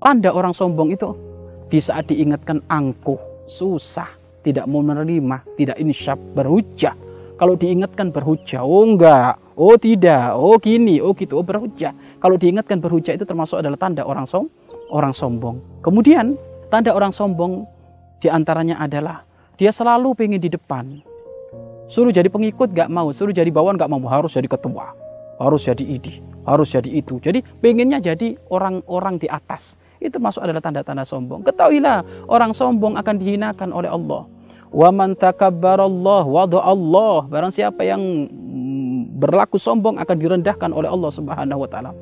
Anda orang sombong itu di saat diingatkan angkuh, susah, tidak mau menerima, tidak insyaf, berhujah. Kalau diingatkan berhujah, oh enggak, oh tidak, oh gini, oh gitu, oh berhujah. Kalau diingatkan berhujah itu termasuk adalah tanda orang som orang sombong. Kemudian tanda orang sombong di antaranya adalah dia selalu pengen di depan. Suruh jadi pengikut gak mau, suruh jadi bawahan gak mau, harus jadi ketua, harus jadi ini, harus jadi itu. Jadi pengennya jadi orang-orang di atas. Itu masuk adalah tanda-tanda sombong. Ketahuilah, orang sombong akan dihinakan oleh Allah. Wa man takabbarallah Allah. Barang siapa yang berlaku sombong akan direndahkan oleh Allah Subhanahu wa taala.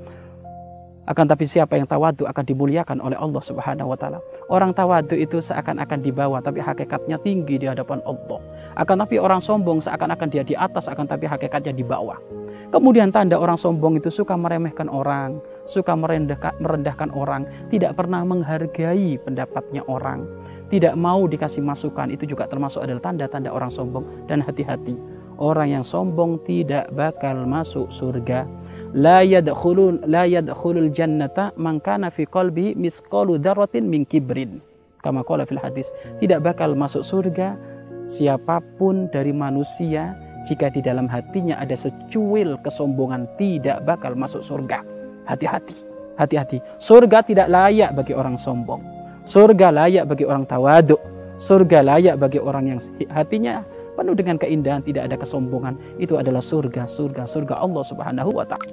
Akan tapi siapa yang tawadu akan dimuliakan oleh Allah Subhanahu wa taala. Orang tawadu itu seakan-akan di bawah tapi hakikatnya tinggi di hadapan Allah. Akan tapi orang sombong seakan-akan dia di atas akan tapi hakikatnya di bawah. Kemudian tanda orang sombong itu suka meremehkan orang, suka merendahkan orang, tidak pernah menghargai pendapatnya orang, tidak mau dikasih masukan itu juga termasuk adalah tanda-tanda orang sombong dan hati-hati orang yang sombong tidak bakal masuk surga. La yadkhulun la yadkhulul jannata man fi qalbi misqalu dzarratin min kibrin. Kama qala fil hadis, tidak bakal masuk surga siapa pun dari manusia jika di dalam hatinya ada secuil kesombongan tidak bakal masuk surga. Hati-hati, hati-hati. Surga tidak layak bagi orang sombong. Surga layak bagi orang tawaduk. Surga layak bagi orang yang hatinya penuh dengan keindahan, tidak ada kesombongan. Itu adalah surga, surga, surga Allah Subhanahu wa taala.